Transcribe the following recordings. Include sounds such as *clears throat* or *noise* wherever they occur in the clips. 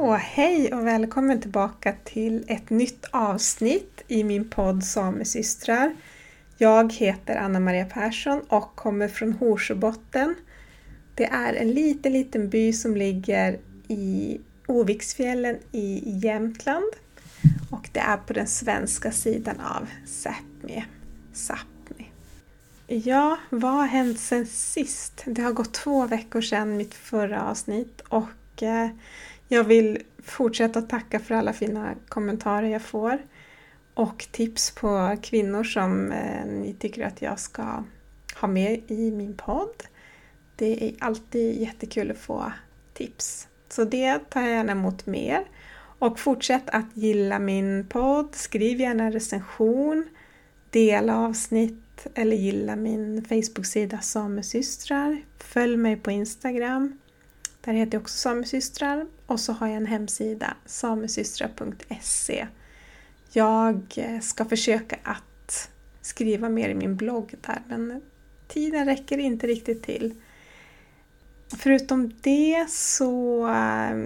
Så hej och välkommen tillbaka till ett nytt avsnitt i min podd Samesystrar. Jag heter Anna-Maria Persson och kommer från Horsöbotten. Det är en liten, liten by som ligger i Oviksfjällen i Jämtland och det är på den svenska sidan av Sápmi. Sápmi. Ja, vad har hänt sen sist? Det har gått två veckor sedan mitt förra avsnitt och eh, jag vill fortsätta att tacka för alla fina kommentarer jag får och tips på kvinnor som eh, ni tycker att jag ska ha med i min podd. Det är alltid jättekul att få tips. Så det tar jag gärna emot mer. Och fortsätt att gilla min podd, skriv gärna en recension, dela avsnitt eller gilla min Facebook-sida Samesystrar. Följ mig på Instagram. Där heter jag också Samesystrar och så har jag en hemsida, samesystrar.se. Jag eh, ska försöka att skriva mer i min blogg där men tiden räcker inte riktigt till. Förutom det så eh,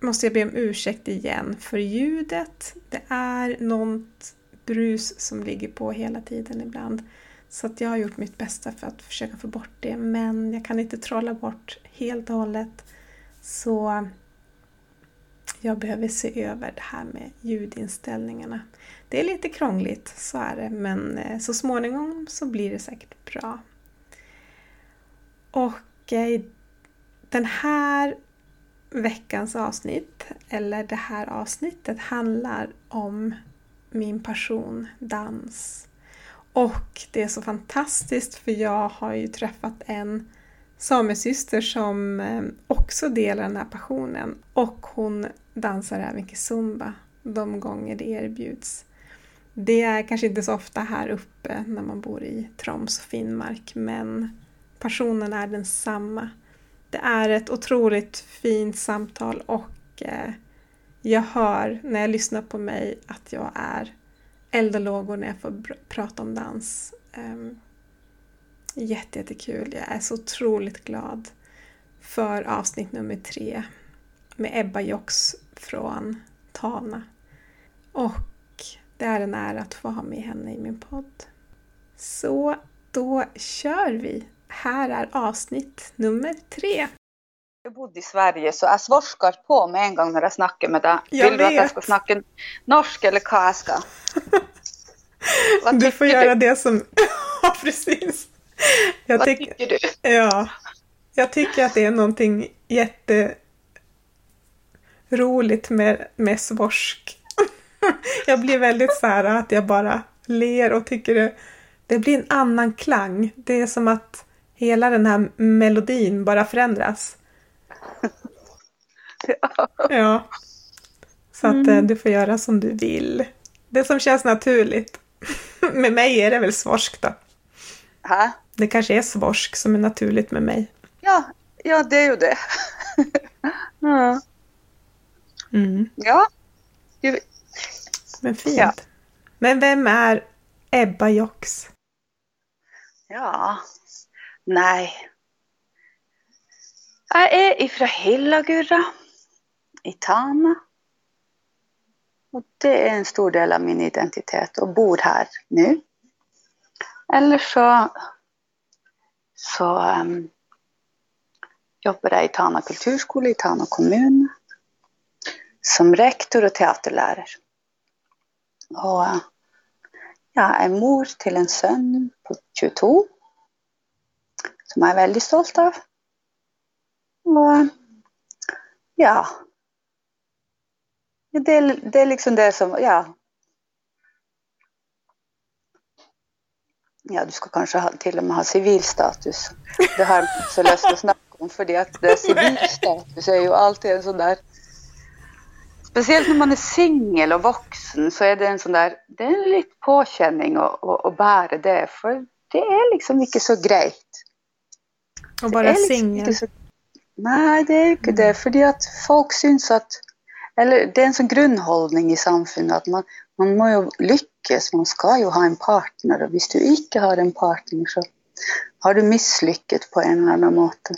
måste jag be om ursäkt igen för ljudet. Det är något brus som ligger på hela tiden ibland. Så att jag har gjort mitt bästa för att försöka få bort det men jag kan inte trolla bort helt och hållet. Så jag behöver se över det här med ljudinställningarna. Det är lite krångligt, så är det, men eh, så småningom så blir det säkert bra. Och eh, den här veckans avsnitt, eller det här avsnittet, handlar om min passion, dans. Och det är så fantastiskt för jag har ju träffat en samesyster som eh, också delar den här passionen och hon dansar även kizumba de gånger det erbjuds. Det är kanske inte så ofta här uppe när man bor i Troms och Finnmark men passionen är densamma. Det är ett otroligt fint samtal och eh, jag hör när jag lyssnar på mig att jag är eld och lågor när jag får prata om dans. Ehm, um, Jättejättekul. Jag är så otroligt glad för avsnitt nummer tre med Ebba Jox från Tana. Och det är en ära att få ha med henne i min podd. Så då kör vi! Här är avsnitt nummer tre. Jag bodde i Sverige så jag svorskar på med en gång när jag snackar med dig. Jag Vill vet. du att jag ska snacka norsk eller *laughs* vad jag ska? du får göra du? det som... *laughs* ja, precis. Jag Vad tycker du? Ja, jag tycker att det är någonting jätteroligt med, med svorsk. *laughs* jag blir väldigt så här att jag bara ler och tycker det, det blir en annan klang. Det är som att hela den här melodin bara förändras. Ja. *laughs* ja. Så att eh, mm. du får göra som du vill. Det som känns naturligt. *laughs* med mig är det väl svorsk då. Ha? Det kanske är svorsk som är naturligt med mig. Ja, ja det är ju det. *laughs* ja. Mm. Ja. Men fint. Ja. Men vem är Ebba Jox? Ja, nej. Jag är ifrån Hillagurra i Tana. Och det är en stor del av min identitet och bor här nu. Eller så, så um, jobbar jag i Tana kulturskola i Tana kommun som rektor och teaterlärare. Och uh, jag är mor till en son på 22 som jag är väldigt stolt av. Och ja, det, det är liksom det som, ja, ja, du ska kanske ha, till och med ha civilstatus. Det har inte så lätt att snacka om för det att det civilstatus är ju alltid en sån där Speciellt när man är singel och vuxen så är det en sån där, det är en liten påkänning att bära det för det är liksom inte så grejt. Och bara liksom singel? Nej, det är inte mm. det. För att folk syns att, eller det är en sån grundhållning i samfundet att man, man må ju lyckas, man ska ju ha en partner och om du inte har en partner så har du misslyckats på en eller annan måte.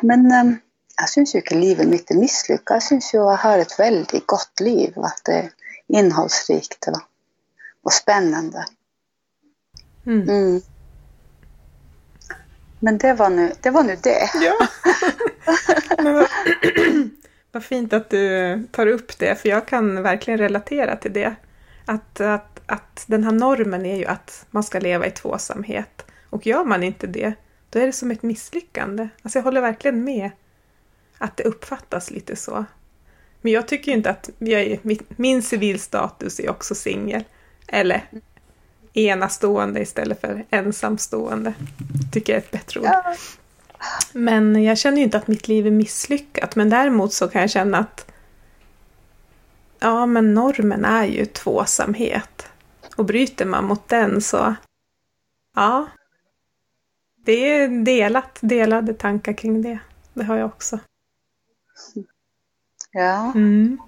Men äm, jeg syns jo ikke livet mitt er mislykka. Jeg syns jo jeg har et veldig godt liv, og at det er innholdsrikt og, og spennende. Mm. Mm. Men det var nu det. Var nu det. Ja. *laughs* Men vad, *clears throat* vad fint att du tar upp det, för jag kan verkligen relatera till det. Att, att, att den här normen är ju att man ska leva i tvåsamhet. Och gör man inte det, då är det som ett misslyckande. Alltså jag håller verkligen med att det uppfattas lite så. Men jag tycker ju inte att jag är, min, civilstatus är också singel. Eller enastående istället för ensamstående. Tycker jag är ett bättre ord. Ja. Men jag känner ju inte att mitt liv är misslyckat. Men däremot så kan jag känna att ja, men normen är ju tvåsamhet. Och bryter man mot den så ja, det är delat, delade tankar kring det. Det har jag också. Ja. Mm.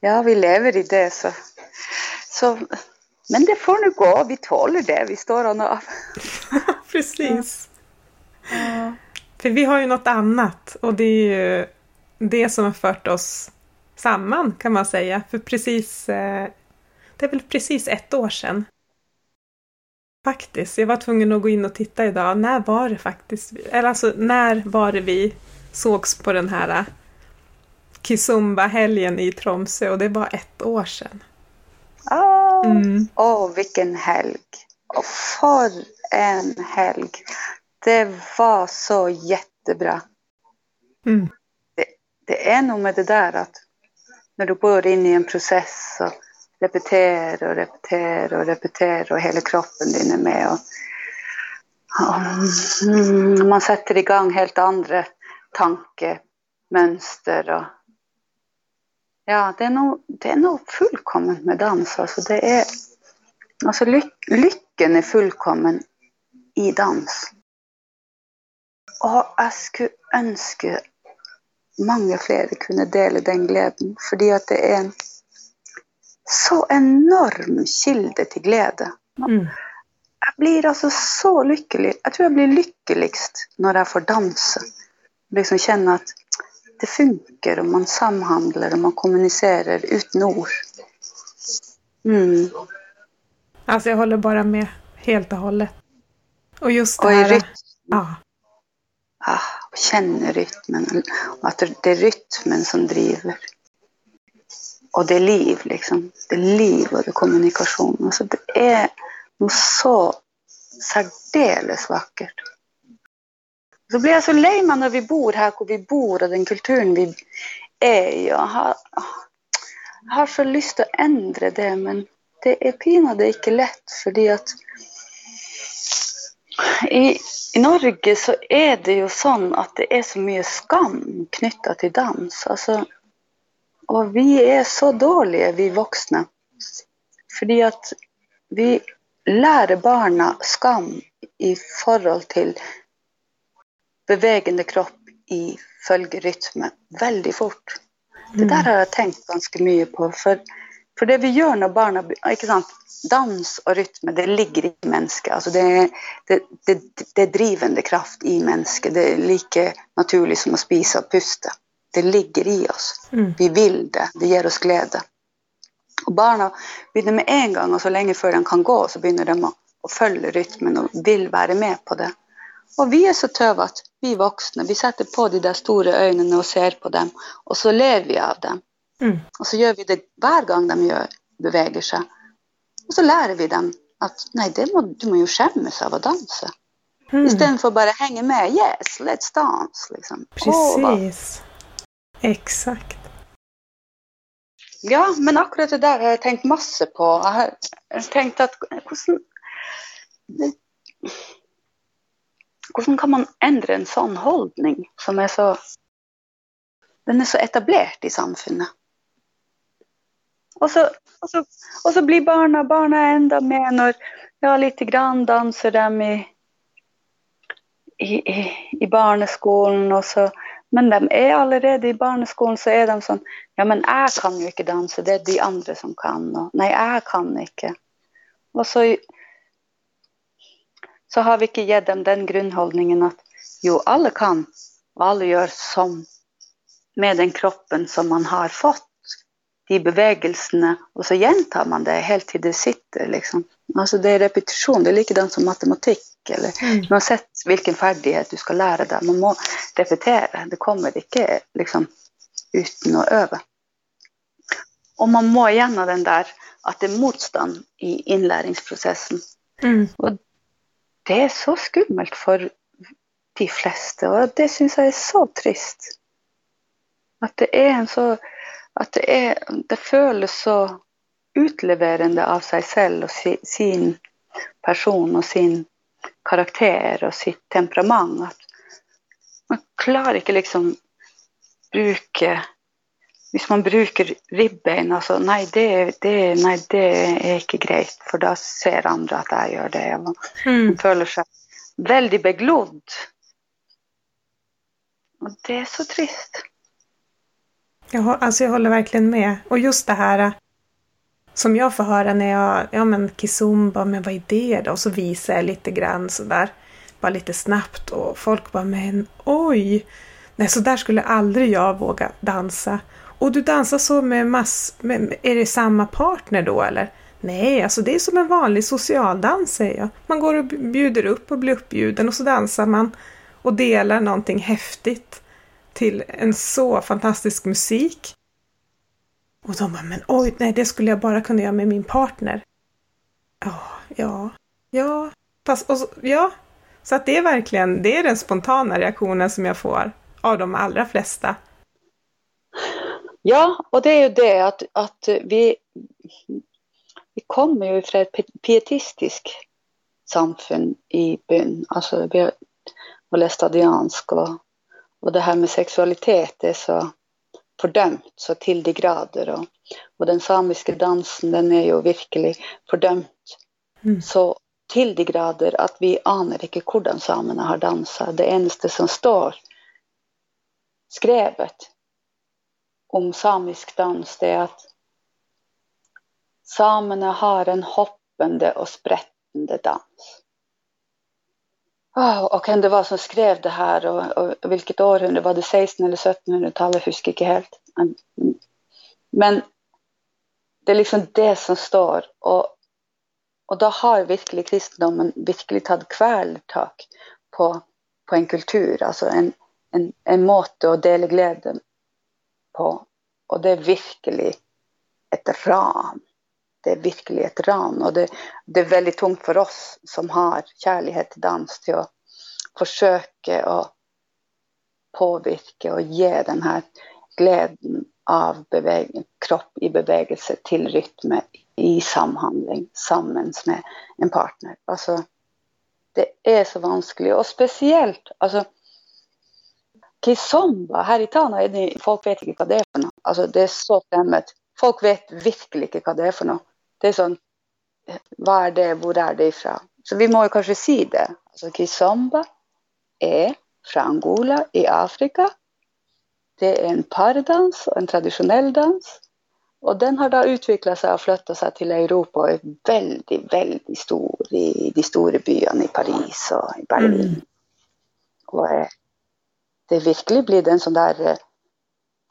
ja, vi lever i det så. så. Men det får nu gå, vi tål det, vi står och av. *laughs* Precis. För vi har ju något annat och det är ju det som har fört oss samman kan man säga. För precis, eh, det är väl precis ett år sedan. Faktiskt, jag var tvungen att gå in och titta idag. När var det faktiskt? Eller alltså, när var det vi sågs på den här eh, Kizumba-helgen i Tromsö? Och det var ett år sedan. Åh, Mm. åh, vilken helg! Och för en helg! Det var så jättebra. Mm. Det är nog med det där att när du går in i en process och repeterar och repeterar och repeterar och hela kroppen din är med och, och mm, man sätter igång helt andra tankemönster och ja, det är nog, det är nog fullkomment med dans. Alltså det är, alltså ly, lyckan är fullkommen i dans. Och jag skulle önska många fler kunde dela den glädjen, för att det är en så enorm kilde till glädje. Mm. Jag blir alltså så lycklig. Jag tror jag blir lyckligast när jag får dansa. Liksom känna att det funkar och man samhandlar och man kommunicerar utan ord. Mm. Alltså jag håller bara med helt och hållet. Och just det Och här... rytm. Ja, Ah, och känner rytmen. Och att det är rytmen som driver. Och det är liv liksom. Det är liv och det är kommunikation. Alltså det är något så särdeles vackert. Så blir jag så lejman när vi bor här, och vi bor och den kulturen vi är i. Jag har, har så lust att ändra det, men det är pinadø inte lätt för att i, i Norge så är det ju så att det är så mycket skam knutet till dans. Alltså, och vi är så dåliga, vi vuxna. För att vi lär barna skam i förhållande till bevegende kropp i följerytme väldigt fort. Det där har jag tänkt ganska mycket på. För, för det vi gör när barna, dans och rytme, det ligger i människan. Alltså det, är, det, det, det är drivande kraft i människan. Det är lika naturligt som att spisa och pusta. Det ligger i oss. Mm. Vi vill det. Det ger oss glädje. Och barnen börjar med en gång och så länge före de kan gå så börjar de att följa rytmen och vill vara med på det. Och vi är så töva att vi vuxna, vi sätter på de där stora ögonen och ser på dem och så ler vi av dem. Mm. Och så gör vi det varje gång de gör, beväger sig. Och så lär vi dem att nej, det må, du må ju skämmas av att dansa. Mm. Istället för att bara hänga med. Yes, let's dance. Liksom. Precis. Exakt. Ja, men akkurat det där har jag tänkt massor på. Jag har tänkt att hvordan, kan man ändra en sån hållning som är så den är så etablerad i samfunnet. Och så, och så, och så blir barna, barna ända med när, ja lite grann dansar de i, i, i, i barneskolan och så, men de är allerede i barneskolan så är de sån, ja men jag kan ju inte dansa, det är de andra som kan, och nej jag kan inte. Och så, så har vi inte gett dem den grundhållningen att jo, alla kan, och alla gör som med den kroppen som man har fått, de bevägelserna, och så gjentar man det helt till det sitter. Liksom. Alltså det är repetition, det är likadant som matematik. Eller Mm. uansett hvilken ferdighet du skal lære deg. Man må repetere. Det kommer ikke liksom uten å øve. Og man må gjennom den der at det er motstand i innlæringsprosessen. Mm. Det er så skummelt for de fleste, og det syns jeg er så trist. At det er en så At det er Det føles så utleverende av seg selv og si, sin person og sin karakter og sitt temperament at man klarer ikke liksom bruke Hvis man bruker ribbein, altså Nei, det, det, nei, det er ikke greit, for da ser andre at jeg gjør det. Og Mm. man føler seg veldig beglodd. Och det är så trist. Jag, alltså jag håller verkligen med. Och just det här som jag får höra när jag, ja men kizumba, men vad är det då? Och så visar jag lite grann sådär, bara lite snabbt och folk bara, men oj! Nej, så där skulle aldrig jag våga dansa. Och du dansar så med mass... Med, är det samma partner då eller? Nej, alltså det är som en vanlig socialdans säger jag. Man går och bjuder upp och blir uppbjuden och så dansar man och delar någonting häftigt till en så fantastisk musik. Och de bara, men oj, nej det skulle jag bara kunna göra med min partner. Ja, ja, ja, fast, och så, ja. Så att det är verkligen, det är den spontana reaktionen som jag får av de allra flesta. Ja, och det är ju det att, att vi, vi kommer ju från ett pi- pietistiskt samfund i byn. Alltså vi är lästadiansk och, och det här med sexualitet är så fördömt så till de grader. Och, och den samiska dansen den är ju verkligen fördömt Mm. så till de grader att vi aner inte hur samerna har dansat. Det enda som står skrevet om samisk dans det är att samerna har en hoppande och sprättande dans. Oh, och kan det var som skrev det här och, och, och vilket århundrade var det 16 eller 1700-talet, jag husker inte helt. Men det är liksom det som står och, och då har verkligen kristendomen verkligen tagit kvälltak på, på en kultur, alltså en, en, en måte att dela glädjen på. Och det är verkligen ett ram. Det är verkligen ett ram och det, det är väldigt tungt för oss som har kärlek till dans till att försöka att påverka och ge den här glädjen av kropp i bevegelse till rytm i samhandling sammans med en partner. Alltså, det är så vanskligt och speciellt, alltså Kizomba, här i Tana är folk vet inte vad det är för något. Alltså det är så främmande. Folk vet verkligen inte vad det är för något. Det är sånt, vad är det, var är det ifrån? Så vi må ju kanske se det. Alltså Kizomba är från Angola i Afrika. Det är en pardans, en traditionell dans. Och den har då utvecklat sig och flyttat sig till Europa och är väldigt, väldigt stor i de stora byarna i Paris och i Berlin. Mm. Och eh, det virkelig blivit en sån där eh,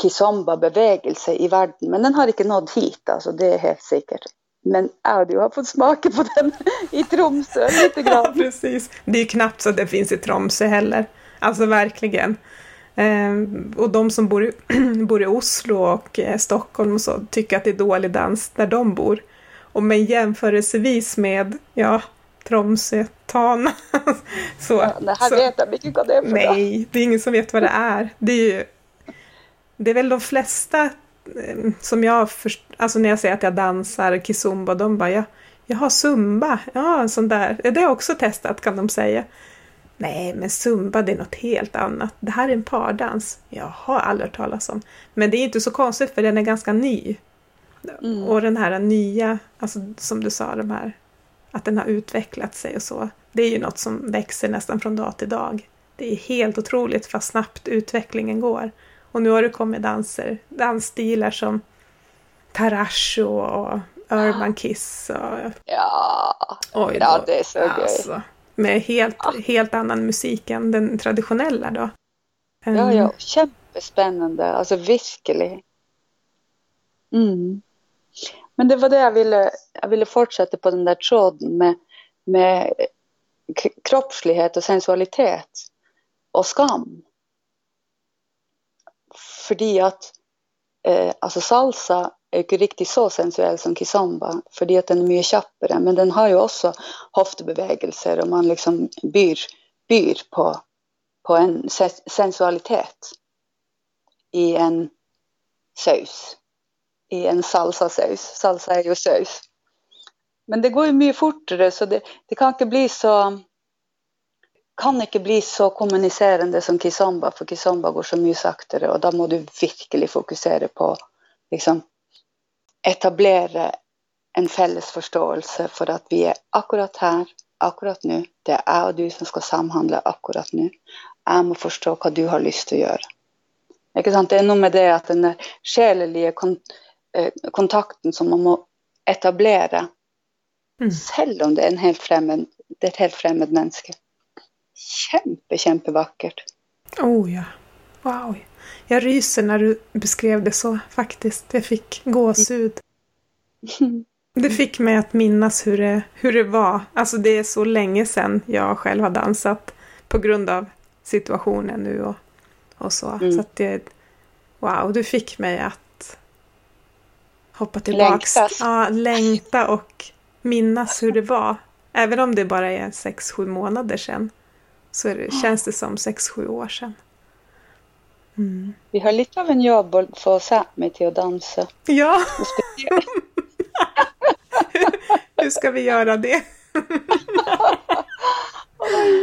kizomba-bevegelse i världen. Men den har inte nått hit, alltså, det är helt säkert. Men ja, du har fått smaka på den *laughs* i Tromsö lite Ja, grann. precis. Det är ju knappt så att det finns i Tromsö heller. Alltså verkligen. Ehm, och de som bor i, *clears throat* bor i Oslo och eh, Stockholm och så tycker att det är dålig dans där de bor. Och men jämförelsevis med, ja, Tromsö, Tana. *laughs* så, Ja, det här så, vet jag vad det är för. Nej, det är ingen som vet vad det är. Det är ju... Det är väl de flesta eh, som jag först, alltså när jag säger att jag dansar kizumba, de bara ja, jag har zumba, ja sån där, det har jag också testat kan de säga. Nej, men zumba det är något helt annat. Det här är en pardans. Jag har aldrig hört talas om. Men det är inte så konstigt för den är ganska ny. Mm. Och den här nya, alltså som du sa, de här, att den har utvecklat sig och så. Det är ju något som växer nästan från dag till dag. Det är helt otroligt vad snabbt utvecklingen går. Och nu har det kommit danser, dansstilar som Tarasho och Urban Kiss och Ja, oj ja, då, det är så alltså, med helt, helt annan musik än den traditionella då. Ja, ja, kjempe, kjempespennende. Altså virkelig. Mm. Men det var det jag ville jag ville fortsätta på den där tråden med, med kroppslighet och sensualitet och skam. För att, eh, alltså salsa är inte riktigt så sensuell som kizomba, för att den är mycket tjappare Men den har ju också höftbevägelser och man liksom byr, byr på, på en sensualitet i en saus. I en salsasaus. Salsa är ju saus. Men det går ju mycket fortare, så det, det kan inte bli så kan inte bli så kommunicerande som kizomba, för kizomba går så mycket saktare och då måste du verkligen fokusera på liksom etablera en fälles förståelse för att vi är akkurat här, akkurat nu. Det är jag och du som ska samhandla akkurat nu. Jag måste förstå vad du har lust att göra. Det är något med det att den själliga eh, kontakten som man må etablere, mm. selv om det er, helt fremmed, det er et helt fremmed menneske. Kjempe, kjempevakkert. Oh ja. Wow. Jag ryser när du beskrev det så faktiskt. Jag fick gåshud. Det fick mig att minnas hur det, hur det var. Alltså det är så länge sedan jag själv har dansat på grund av situationen nu och, och så. Mm. Så att det, wow, du fick mig att hoppa tillbaks. Längtas. Ja, längta och minnas hur det var. Även om det bara är sex, sju månader sedan så det, känns det som sex, sju år sedan. Mm. Vi har lite av en jobb att få Sápmi till att dansa. Ja! *laughs* Hur ska vi göra det?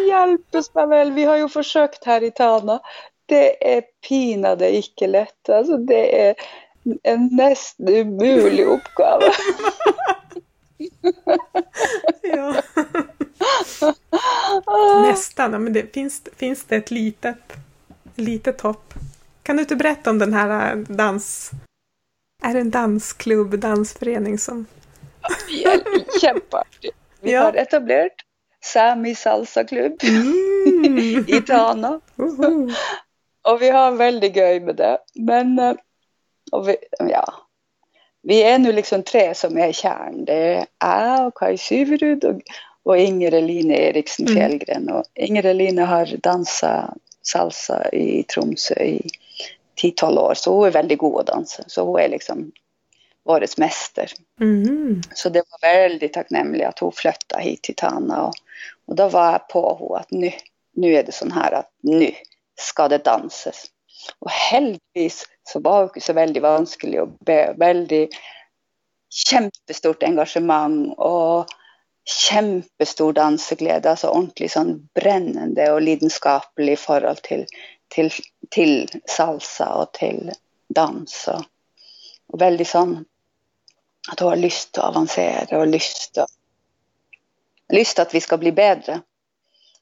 Hjälpes mig väl, vi har ju försökt här i Tana. Det är pinade icke lätt. Alltså det är en nästan umulig uppgave. ja. Nästan, men det, finns, finns det ett litet, litet hopp? Kan du inte berätta om den här äh, dans... Är det en dansklubb, dansförening som... Jätteartigt. Vi ja. har etablerat Sami salsa-klubb mm. *laughs* i Tana. Uh -huh. och vi har väldigt göj med det. Men äh, och vi, ja, vi är nu liksom tre som är kärn. Det är jag och Kaj Syverud och, och Inger Eline Eriksen mm. Fjällgren. Och Inger Eline har dansat salsa i Tromsö i 10-12 år, så hon är väldigt god att dansa. Så hon är liksom årets mäster. Mm. Så det var väldigt tacknämligt att hon flyttade hit till Tana. Och, och då var jag på henne att nu, nu är det sån här att nu ska det dansas. Och heldigvis så var det så väldigt vanskelig och väldigt kjempestort engagemang och kjempestor dansglädje. alltså ordentlig sånn brennende och lidenskapelig forhold til, til, til salsa och till dans. Och, og veldig sånn at hun har lust att avancera och lust, og, lust at vi ska bli bättre.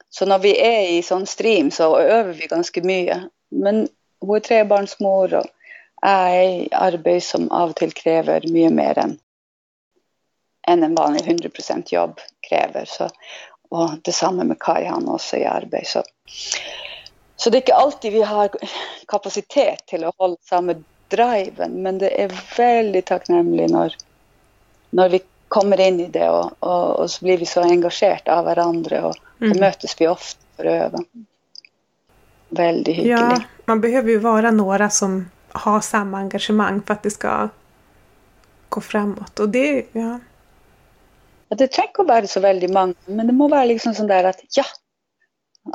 Så när vi är i sån stream så övar vi ganska mycket. Men hon är trebarnsmor och i arbete som av och till kräver mycket mer än, än en vanlig 100% jobb kräver. Så, och detsamma med Kaj, han också i arbete. Så, så det är inte alltid vi har kapacitet till att hålla samma driven, men det är väldigt tacknämligt när, när vi kommer in i det och, och, och så blir vi så engagerade av varandra och mm. då mötes vi ofta för att öva. Väldigt hyggligt. Ja, man behöver ju vara några som har samma engagemang för att det ska gå framåt. Och det, ja. det trenger å være så väldigt många, men det måste vara liksom sånn der at ja.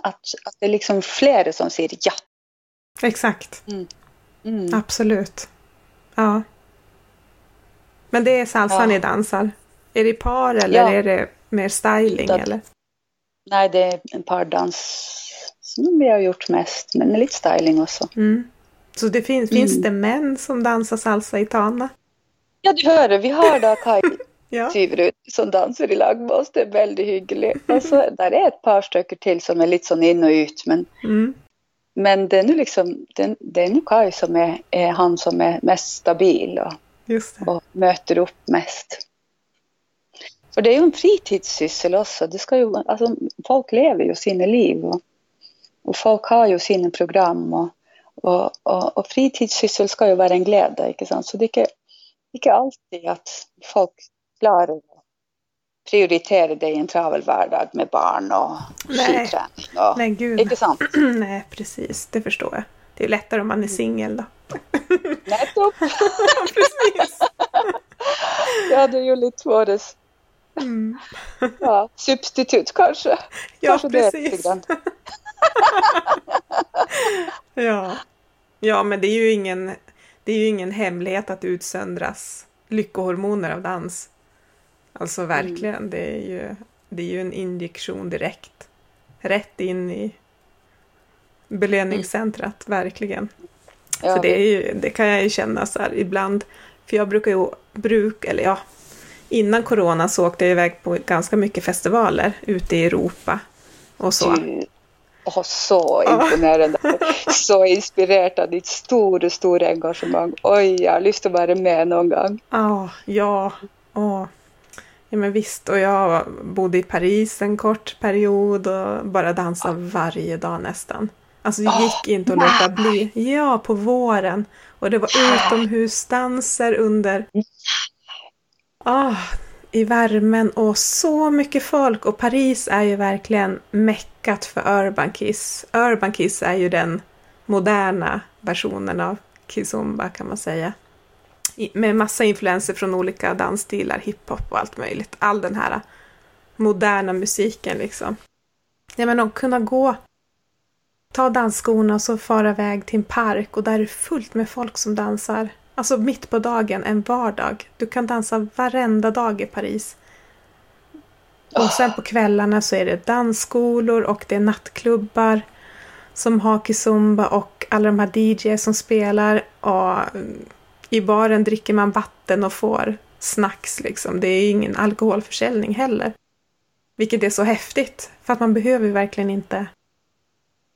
Att, att det är liksom flera som säger ja. Exakt. Mm. Mm. Absolut. Ja. Men det är salsan ja. ni dansar? Är det par eller ja. är det mer styling? Det, eller? Nej, det är en pardans som vi har gjort mest, men lite styling också. Mm. Så det finns, mm. finns det män som dansar salsa i Tana? Ja, du hör, vi har då Kaj *laughs* ja. Syverud som dansar i lag med oss. Det är väldigt hyggligt. Och *laughs* så där är ett par stycken till som är lite sån in och ut. Men, mm. men det är nu liksom, det, det är nu Kaj som är, är, han som är mest stabil och, och möter upp mest. För det är ju en fritidssyssel också. Det ska ju, alltså, folk lever ju sina liv och, och folk har ju sina program. Och, Og, og, og fritidssyssel skal jo være en glede, ikke sant. Så det er ikke, ikke alltid at folk klarer å prioritere det i en travel hverdag med barn och skiträning. Och, Nej, gud. Inte sant? *clears throat* Nej, precis. Det förstår jag. Det är lättare om man är singel då. Nettopp! *laughs* precis. ja, det är ju lite svårare. Mm. Ja, substitut kanske. Ja, kanske precis. *laughs* *laughs* Ja. ja, men det är ju ingen, det är ju ingen hemlighet att utsöndras lyckohormoner av dans. Alltså verkligen, det, är ju, det är ju en injektion direkt. Rätt in i belöningscentrat, verkligen. Ja, Så det, är ju, det kan jag ju känna så här ibland. För jag brukar ju, bruk, eller ja, innan corona så åkte jag iväg på ganska mycket festivaler ute i Europa. Och så. Du, åh, så imponerande. *laughs* så inspirerat av ditt stora, stora engagemang. Oj, jag har lust att vara med någon gång. Ja, ja, åh. ja men visst. Och jag bodde i Paris en kort period och bara dansade varje dag nästan. Alltså det gick inte att låta bli. Ja, på våren. Och det var utomhusdanser under... Ah, i värmen och så mycket folk. Och Paris är ju verkligen meckat för Urban Kiss. Urban Kiss är ju den moderna versionen av Kizumba kan man säga. Med massa influenser från olika dansstilar, hiphop och allt möjligt. All den här moderna musiken liksom. Ja men att kunna gå, ta dansskorna och så fara iväg till en park och där är det fullt med folk som dansar. Alltså mitt på dagen, en vardag. Du kan dansa varenda dag i Paris. Och sen på kvällarna så är det dansskolor och det är nattklubbar som har kizumba och alla de här DJs som spelar. Och mm, i baren dricker man vatten och får snacks liksom. Det är ingen alkoholförsäljning heller. Vilket är så häftigt. För att man behöver verkligen inte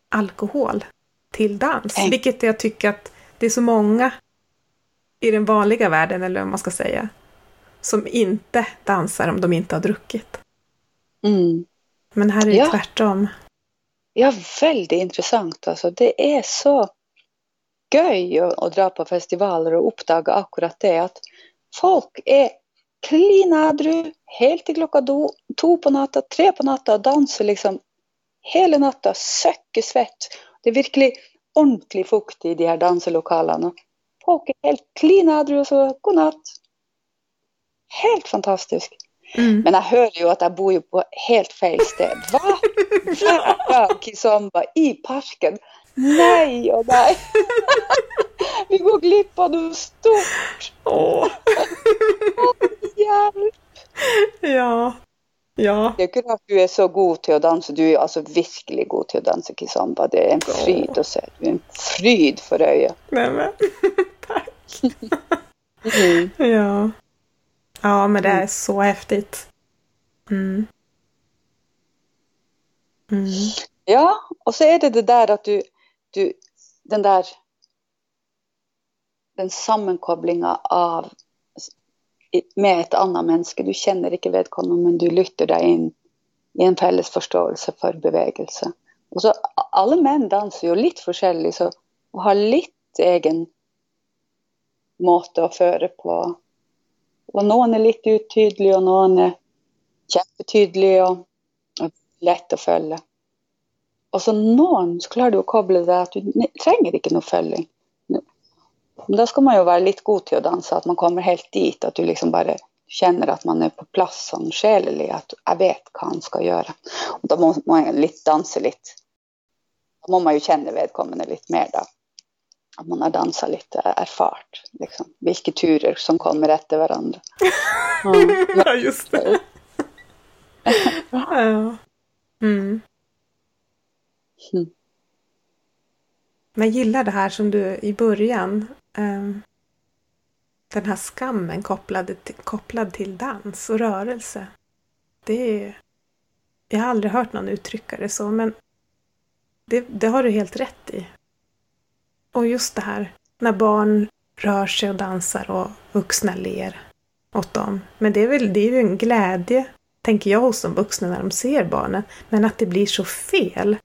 alkohol till dans. Vilket jag tycker att det är så många i den vanliga världen, eller vad man ska säga, som inte dansar om de inte har druckit. Mm. Men här är det Ja. tvärtom. Ja, väldigt intressant. Alltså, det är så göj att, dra på festivaler och uppdaga akkurat det att folk är klinadru helt till klockan två på natten, tre på natten och dansar liksom hela natten, söcker svett. Det är verkligen ordentlig fukt i de här danselokalerna. Folk är helt klinadru och så godnatt. Helt fantastiskt. Mm. Men jag hör ju att jag bor ju på helt fel ställe. Va? Vardag kizomba i parken? Nej och nej. *laughs* Vi går glippa nu stort. Åh, Hjälp. ja. Ja. Jag tycker att du är så god till att dansa. Du är alltså verkligen god till att dansa kizomba. Det är en fryd att se. Du är en fryd för ögat. Nej men. *laughs* Tack. Mm. Ja. Ja, men det är så häftigt. Mm. Mm. Ja, och så är det det där att du, du den där den sammankopplingen av med ett annat människa. Du känner inte vedkommande men du lytter dig in i en felles förståelse för bevegelse. Och så alla män dansar ju lite forskjellig så, och har lite egen måte att föra på. Och någon är lite uttydlig och någon är jättetydlig och, lätt att följa. Och så någon så klarar du att koppla det att du ne- tränger inte någon då ska man ju vara lite god till att dansa, att man kommer helt dit, att du liksom bara känner att man är på plats som själelig, att jag vet vad han ska göra. Och då måste man lite dansa lite. Då måste man ju känna vedkommande lite mer då. Att man har dansat lite erfart, liksom. Vilka turer som kommer efter varandra. Mm. *laughs* Ja, just det. ja. Mm. Mm. Men jag gillar det här som du i början. Ehm, den här skammen kopplad till, kopplad till dans och rörelse. Det är... Jag har aldrig hört någon uttrycka det så, men det, det har du helt rätt i. Och just det här när barn rör sig och dansar och vuxna ler åt dem. Men det är, väl, det är ju en glädje, tänker jag, hos de vuxna när de ser barnen. Men att det blir så fel.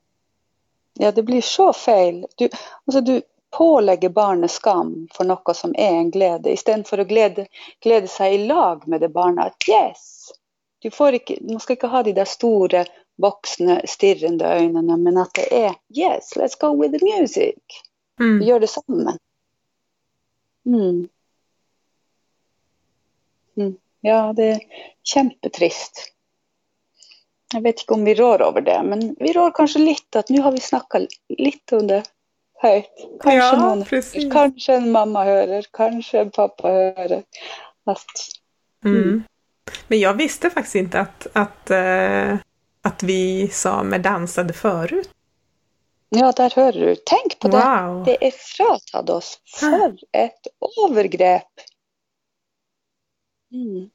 Ja, det blir så fel. Du, alltså du, pålegger barnet skam for noe som er en glede, istedenfor å glede, glede seg i lag med det barnet. Yes! Du får ikke, man skal ikke ha de der store, voksne, stirrende øynene, men at det er yes, let's go with the music. Mm. Vi gjør det sammen. Mm. Mm. Ja, det er kjempetrist. Jeg vet ikke om vi rår over det, men vi rår kanskje litt at nå har vi snakka litt om det høyt. Kanskje Ja, precis. Kanskje en mamma hører, kanskje en pappa hører. At, Mm. Men jag visste faktiskt inte att, att, eh, att vi samer dansade förut. ja, der hører du. Tenk på det. Wow! Det er fratatt oss. For et overgrep! Mm.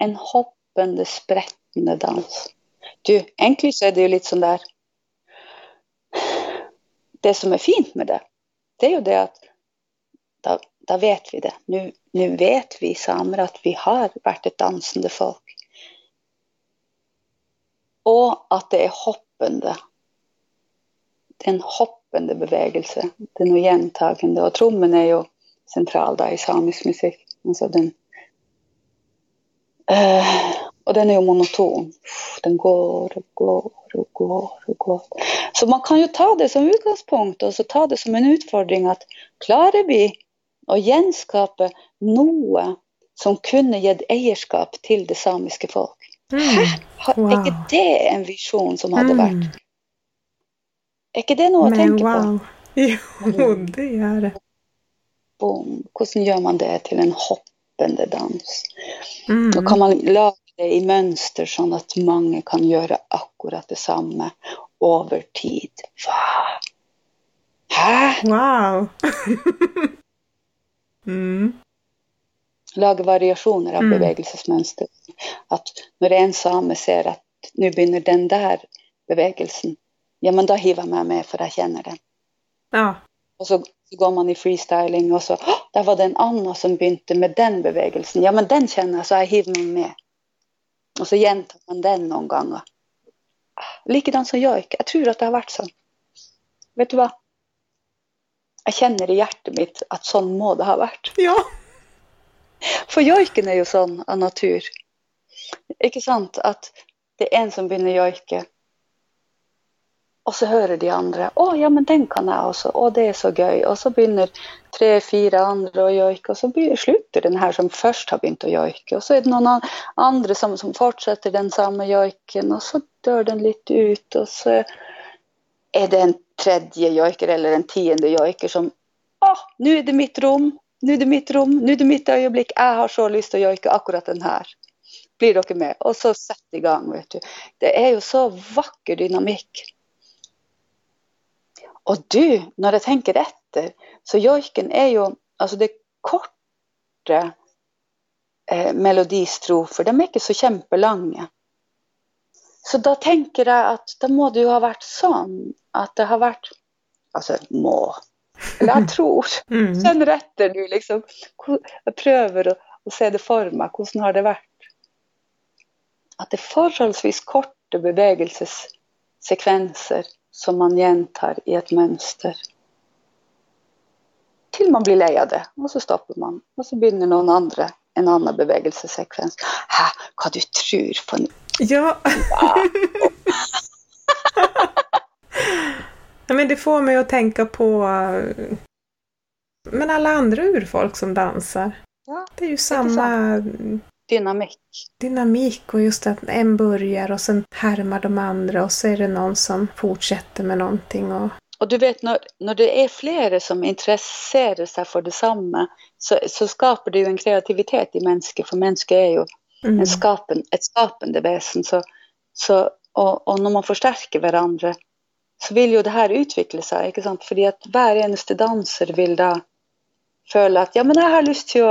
En hoppende, sprettende dans. Du, egentlig så er det jo litt sånn der det som är fint med det, det är ju det att då, då vet vi det. Nu, nu vet vi samer att vi har varit ett dansande folk. Och att det är hoppande. Det är en hoppande bevegelse. Det är noe gentagande. Och trummen är ju central där i samisk musik. Alltså den eh, Og den er jo monoton. Den går og går og går og går. Så man kan jo ta det som utgangspunkt, og så ta det som en utfordring at klarer vi å gjenskape noe som kunne gitt eierskap til det samiske folk? Mm. Wow. Er ikke det en visjon som hadde Mm. vært Er ikke det noe å Men tenke på? wow! Jo, det är det. Boom. Hvordan gjør man det til en hoppende dans? Mm. Nå kan man det i mønster, sånn at mange kan gjøre akkurat det samme over tid. Hva? Hæ? Wow! *laughs* mm. Lage variasjoner av Mm. bevegelsesmønster. At når en same ser at nå begynner den der bevegelsen, ja, men da hiver jeg meg med, for jeg kjenner den. Ja. Og så, så går man i freestyling, og så «Å, Der var det en annen som begynte med den bevegelsen. Ja, men den kjenner jeg, så jeg hiver meg med. Og så gjentar man den noen ganger. Likedan som joik. Jeg tror at det har vært sånn. Vet du hva? Jeg kjenner i hjertet mitt at sånn må det ha vært. Ja. For joiken er jo sånn av natur. Ikke sant? At det er en som begynner å och så hör de andra. Åh, ja, men den kan jag också, åh det är så göj. Och så börjar tre, fyra andra att jojka. Och så slutar den här som först har börjat att jojka. Och så är det någon andra som, som fortsätter den samma jojken. Och så dör den lite ut. Och så är det en tredje jojker eller en tionde jojker som Åh, nu är det mitt rum. Nu är det mitt rum. Nu är det mitt ögonblick. Jag har så lust att jojka akkurat den här. Blir dere med? Och så sett igång, vet du. Det är ju så vacker dynamik. Og du, når jeg tenker etter, så joiken er jo Altså, det korte eh, melodistrofer. De er ikke så kjempelange. Så da tenker jeg at da må det jo ha vært sånn at det har vært Altså, må. Eller jeg tror. *laughs* Mm. Kjenner etter nå, liksom. Prøver å, å se det for meg. Hvordan har det vært? At det er forholdsvis korte bevegelsessekvenser som man gjentar i et mønster. Til man blir det, og så stopper man. Og så begynner noen andre en annen bevegelsessekvens. Hæ, hva du tror for en Ja. *laughs* ja, men det får mig att tänka på men alla andra urfolk som dansar. Ja, Det är ju samma dynamikk. dynamik och just att en börjar och sen härmar de andra och så är det någon som fortsätter med någonting. Och... Og du vet, når, når det er flere som interesserer seg for det samme, så, så skaper det jo en kreativitet i mennesket, for mennesket er jo Mm. en skapen, et skapende vesen. Så, så, og, og når man forsterker hverandre, så vil jo det her utvikle seg. ikke sant? Fordi at hver eneste danser vil da føle at ja, men jeg har lyst til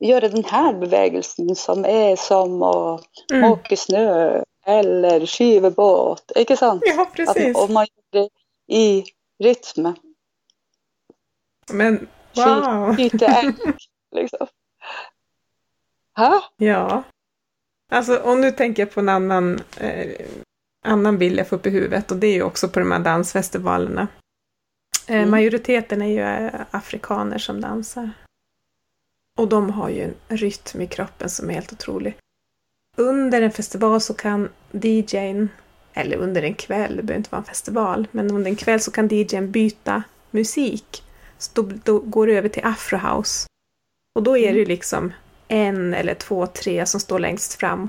å gjøre denne bevegelsen som er som å Mm. måke snø eller skyve båt. Ikke sant? Ja, precis. og man gjør det i rytme. Men wow! Skyte *laughs* elg, liksom. Hæ? Ja. Alltså, och nu tänker jag på en annan, eh, annan bild jag får upp i huvudet och det är ju också på de här dansfestivalerna. Eh, Mm. Majoriteten är ju eh, afrikaner som dansar. Och de har ju en rytm i kroppen som är helt otrolig. Under en festival så kan DJn, eller under en kväll, det behöver inte vara en festival, men under en kväll så kan DJn byta musik. Så då, då går det över till afrohouse. Och då är det ju liksom en eller två, tre som står längst fram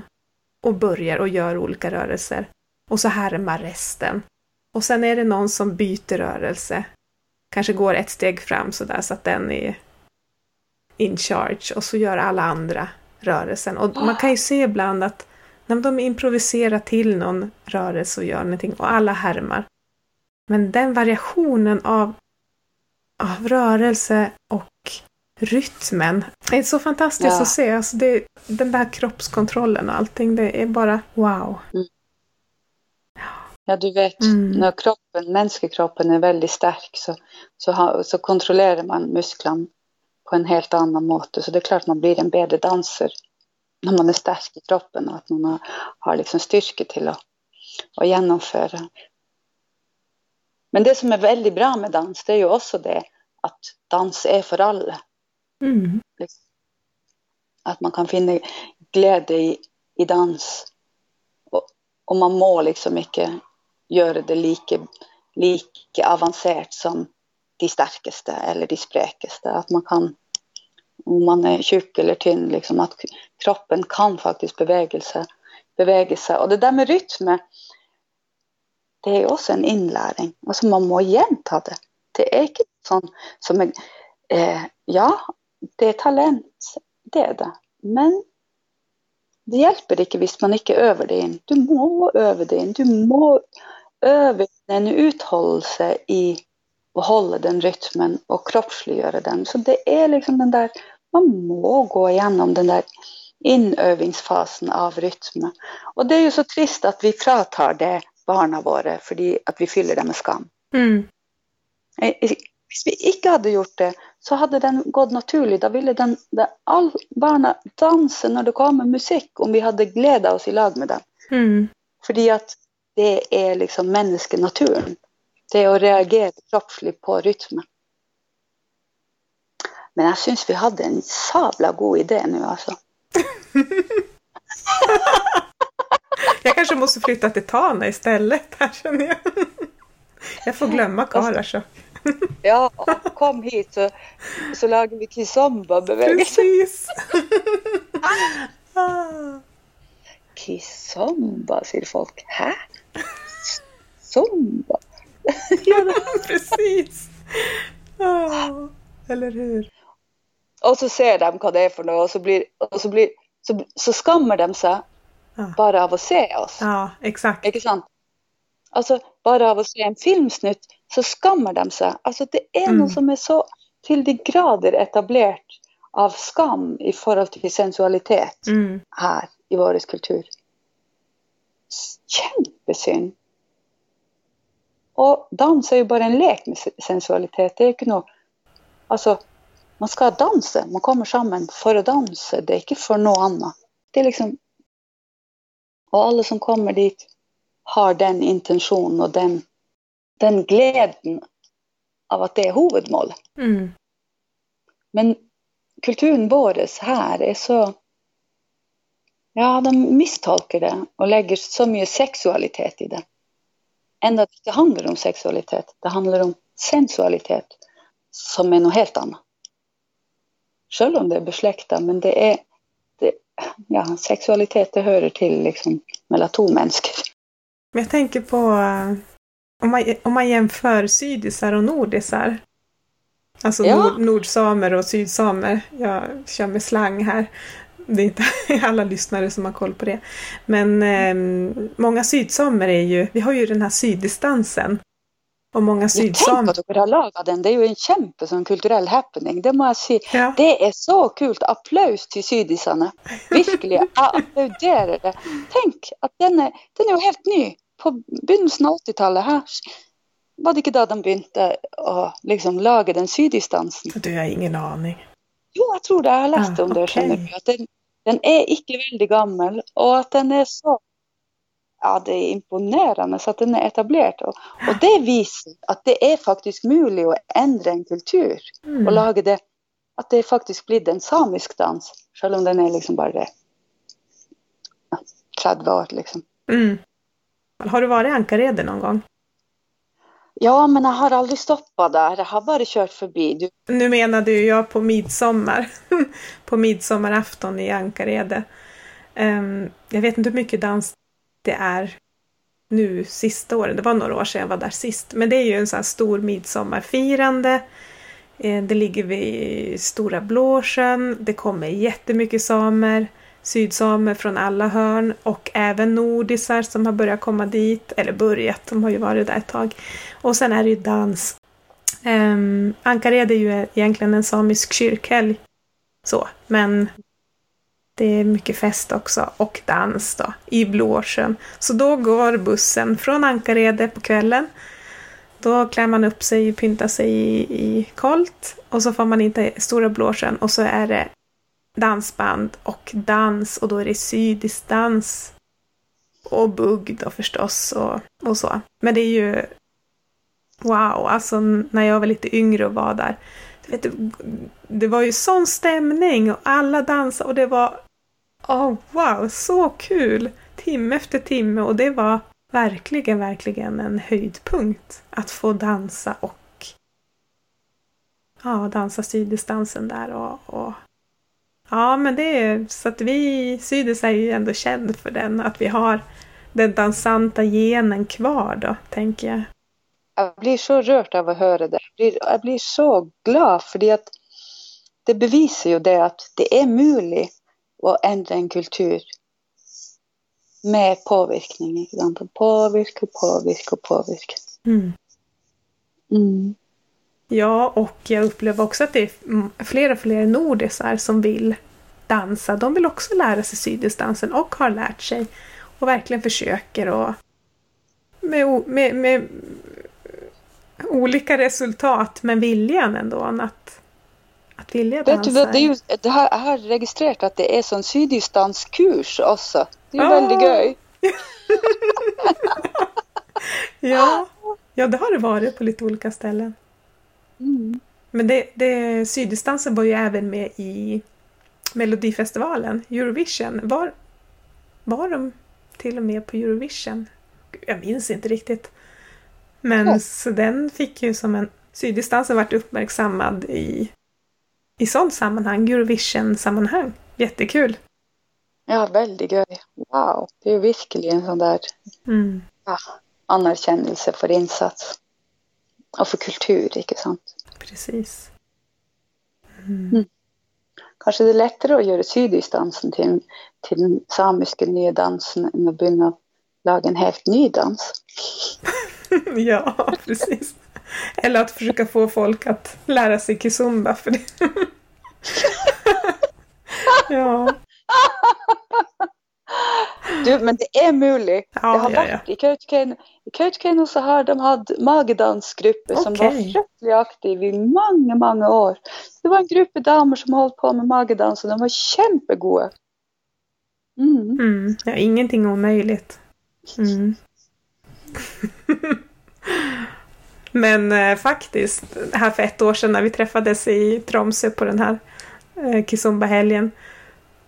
och börjar och gör olika rörelser. Och så härmar resten. Och sen är det någon som byter rörelse. Kanske går ett steg fram sådär så att den är in charge och så gör alla andra rörelsen. Och man kan ju se ibland att när de improviserar till någon rörelse och gör någonting och alla härmar. Men den variationen av, av rörelse och rytmen är så fantastiskt Ja. att se. Alltså det, den där kroppskontrollen och allting, det är bara wow. Ja, du vet, Mm. när kroppen, mänskokroppen är väldigt stark så, så, ha, så kontrollerar man musklerna på en helt annan måte. Så det är klart man blir en bättre danser när man är stark i kroppen och att man har, har liksom styrka till att, att genomföra. Men det som är väldigt bra med dans, det är ju också det att dans är för alla. Mm. Liksom. Att man kan finna glädje i, i dans. Och, och man må liksom inte göra det lika, lika avancerat som de starkaste eller de spräkaste. Att man kan, om man är tjock eller tunn, liksom, att kroppen kan faktiskt beväga sig. Och det där med rytm, det är också en inlärning. Alltså man må jämt det. Det är inte sån som är, eh, ja, det är talent, det är det. Men det hjälper inte hvis man inte övar det in. Du må öva det in. Du må öva en uthållelse i att hålla den rytmen och kroppsliggöra den. Så det är liksom den där, man må gå igenom den där inövningsfasen av rytmen. Och det är ju så trist att vi pratar det barna våra för att vi fyller dem med skam. Mm. Hvis vi ikke hadde gjort det, så hadde den gått naturlig. Da ville den, den, all barna danse når det kommer musikk, om vi hadde gleda oss i lag med dem. Mm. Fordi at det er liksom menneskenaturen. Det å reagere kroppslig på rytme. Men jeg syns vi hadde en sabla god idé nå, altså. *laughs* Jag kanske måste flytta till Tana istället här känner jag. Jag får glömma Karasjok. Ja, kom hit, så, så lager vi kizomba-bevegelse. Precis! Kizomba, sier folk. Hæ? Zumba? *laughs* Precis! Ah, eller hur? Och så ser de vad det är för något och så, blir, och så, blir, så, så skammer de sig Ja. bara av att se oss. Ja, exakt. Ikke sant? Alltså bara av att se en filmsnutt så skammer de sig. Alltså det är Mm. något som är så till de grader etablerat av skam i förhållande till sensualitet Mm. här i vår kultur. Kämpesynd. Och dans är ju bara en lek med sensualitet. Det är inte något, alltså man ska dansa, man kommer samman för att dansa. Det är inte för något annat. Det är liksom, och alla som kommer dit har den intention och den, den glädjen av att det är huvudmålet. Mm. Men kulturen vår här är så... Ja, de misstolkar det och lägger så mycket sexualitet i det. Ändå att det handlar om sexualitet. Det handlar om sensualitet som är något helt annat. Själv om det är besläktat, men det är... Det, ja, sexualitet det hör till liksom mellan två människor. Men jag tänker på eh, om man, om man jämför sydisar och nordisar. Alltså Ja. nord, nordsamer och sydsamer. Jag kör med slang här. Det är inte *laughs* alla lyssnare som har koll på det. Men eh, många sydsamer är ju, vi har ju den här syddistansen. Och många Jag sydsamer... tänk att du har lagat den. Det är ju en kämpe som kulturell happening. Det må jag säga. Ja, Det är så kul. Applaus till sydisarna. *laughs* Jeg applauderer det. Tenk at den er, den er jo helt ny. På begynnelsen av 80-tallet her var det ikke da de begynte å liksom lage den syddistansen. du har ingen aning. Jo, jeg tror det. Har lest Ah, om det. ok. skjønner du. At den, den er ikke veldig gammel, og at den er så ja, det är imponerande så att den är etablerad. Och, och det visar att det är faktiskt möjligt att ändra en kultur Mm. och laga det, att det faktiskt blir en samisk dans, även om den är liksom bara ja, 30 år liksom. Mm. Har du varit i Ankarede någon gång? Ja, men jag har aldrig stoppat där, jag har bara kört förbi. Du, Nu menade ju jag på midsommar. *laughs* på midsommarafton i Ankarede. Um, jag vet inte hur mycket dans det är nu sista året. Det var några år sedan jag var där sist. Men det är ju en sån här stor midsommarfirande. Eh, det ligger vid Stora Blåsjön. Det kommer jättemycket samer. Sydsamer från alla hörn och även nordisar som har börjat komma dit. Eller börjat, de har ju varit där ett tag. Och sen är det ju dans. Um, Ankared är ju egentligen en samisk kyrkhelg. Så, men det är mycket fest också och dans då i Blåsjön. Så då går bussen från Ankarede på kvällen. Då klär man upp sig, pyntar sig i, i kolt och så får man inte Stora Blåsjön och så är det dansband och dans och då är det sydisk dans. Och bugg då förstås och, och så. Men det är ju wow, alltså när jag var lite yngre och var där. Vet det var ju sån stämning och alla dansade och det var oh, wow, så kul! Timme efter timme och det var verkligen, verkligen en höjdpunkt att få dansa och ja, dansa syddistansen där och, och ja, men det är så att vi Sydis är ju ändå känd för den, att vi har den dansanta genen kvar då, tänker jag. Jag blir så rört av att höra det. Jag blir, jag blir så glad för att det bevisar ju det att det är möjligt att ändra en kultur med påverkning. Påverka, påverka, påverka. Mm. Mm. Ja, och jag upplever också att det är fler och fler nordisar som vill dansa. De vill också lära sig sydisdansen och har lärt sig och verkligen försöker och med, med, med olika resultat, men viljan ändå att, att vilja dansa. Vet du, det, är ju, det har, jag har registrerat att det är sån sydisdanskurs också. Det är ju Ja. väldigt göj. *laughs* ja. ja, det har det varit på lite olika ställen. Mm. Men det, det, sydisdansen var ju även med i Melodifestivalen, Eurovision. Var, var de till och med på Eurovision? Jag minns inte riktigt. Men Ja. så den fick ju som en... Sydisdansen varit uppmärksammad i, i sånt sammanhang, Eurovision-sammanhang. Jättekul! Ja, väldigt göj. Wow, det är ju verkligen en sån där Mm. ja, anerkännelse för insats. Och för kultur, inte sant? Precis. Kanske det är lättare att göra sydisdansen till, till den samiska nya dansen än att börja laga en helt ny dans. *laughs* ja, precis. Eller att försöka få folk att lära sig kizumba för det. *laughs* ja. *laughs* Du, men det är möjligt. Ja, det har ja, varit ja. i Kautokeino. I Kautokeino så har de haft magedansgrupper som var fruktansvärt aktiva i många, många år. Det var en grupp damer som hållit på med magedans och de var kämpegoda. Mm. Mm. ja, ingenting omöjligt. Mm. *laughs* Men eh, faktiskt, här för ett år sedan när vi träffades i Tromsö på den här eh, Kizumba-helgen.